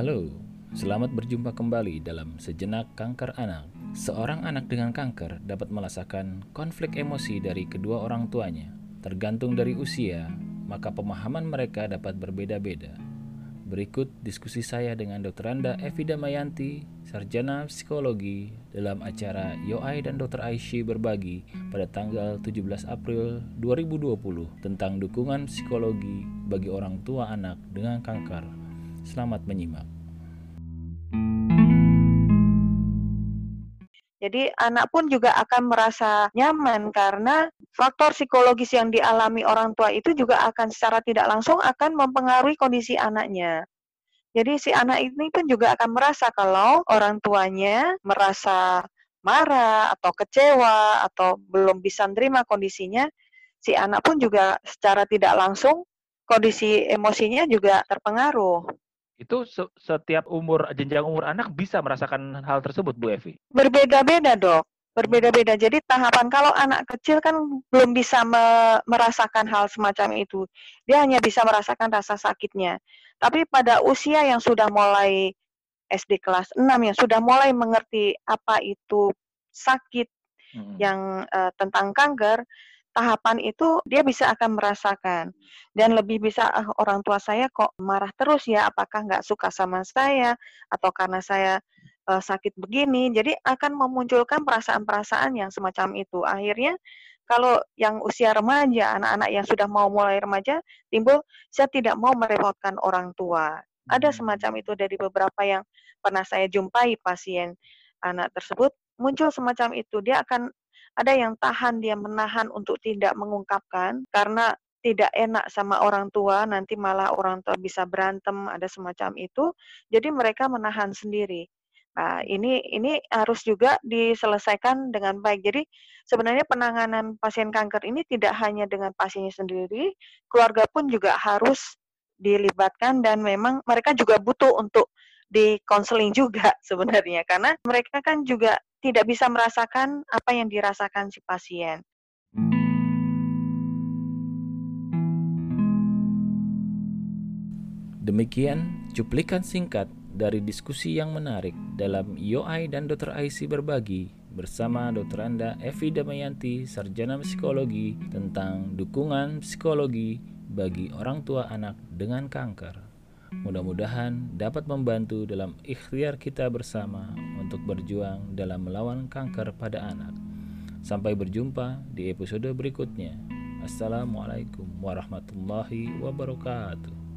Halo, selamat berjumpa kembali dalam Sejenak Kanker Anak. Seorang anak dengan kanker dapat merasakan konflik emosi dari kedua orang tuanya. Tergantung dari usia, maka pemahaman mereka dapat berbeda-beda. Berikut diskusi saya dengan Dr. Anda Evi Damayanti, Sarjana Psikologi dalam acara Yoai dan Dr. Aishi berbagi pada tanggal 17 April 2020 tentang dukungan psikologi bagi orang tua anak dengan kanker. Selamat menyimak. Jadi anak pun juga akan merasa nyaman karena faktor psikologis yang dialami orang tua itu juga akan secara tidak langsung akan mempengaruhi kondisi anaknya. Jadi si anak ini pun juga akan merasa kalau orang tuanya merasa marah atau kecewa atau belum bisa menerima kondisinya, si anak pun juga secara tidak langsung kondisi emosinya juga terpengaruh. Itu setiap umur jenjang umur anak bisa merasakan hal tersebut, Bu Evi? Berbeda-beda, Dok. Berbeda-beda. Jadi tahapan kalau anak kecil kan belum bisa me merasakan hal semacam itu. Dia hanya bisa merasakan rasa sakitnya. Tapi pada usia yang sudah mulai SD kelas 6 yang sudah mulai mengerti apa itu sakit hmm. yang uh, tentang kanker, tahapan itu dia bisa akan merasakan. Dan lebih bisa ah, orang tua saya kok marah terus ya? Apakah nggak suka sama saya? Atau karena saya uh, sakit begini? Jadi akan memunculkan perasaan-perasaan yang semacam itu. Akhirnya kalau yang usia remaja anak-anak yang sudah mau mulai remaja timbul saya tidak mau merepotkan orang tua. Ada hmm. semacam itu dari beberapa yang pernah saya jumpai pasien anak tersebut muncul semacam itu. Dia akan ada yang tahan dia menahan untuk tidak mengungkapkan karena tidak enak sama orang tua, nanti malah orang tua bisa berantem, ada semacam itu. Jadi mereka menahan sendiri. Nah, ini ini harus juga diselesaikan dengan baik. Jadi sebenarnya penanganan pasien kanker ini tidak hanya dengan pasiennya sendiri, keluarga pun juga harus dilibatkan dan memang mereka juga butuh untuk di konseling juga sebenarnya karena mereka kan juga tidak bisa merasakan apa yang dirasakan si pasien. Demikian cuplikan singkat dari diskusi yang menarik dalam YOI dan Dr. IC berbagi bersama Dr. Anda Evi Damayanti, Sarjana Psikologi tentang dukungan psikologi bagi orang tua anak dengan kanker. Mudah-mudahan dapat membantu dalam ikhtiar kita bersama untuk berjuang dalam melawan kanker pada anak. Sampai berjumpa di episode berikutnya. Assalamualaikum warahmatullahi wabarakatuh.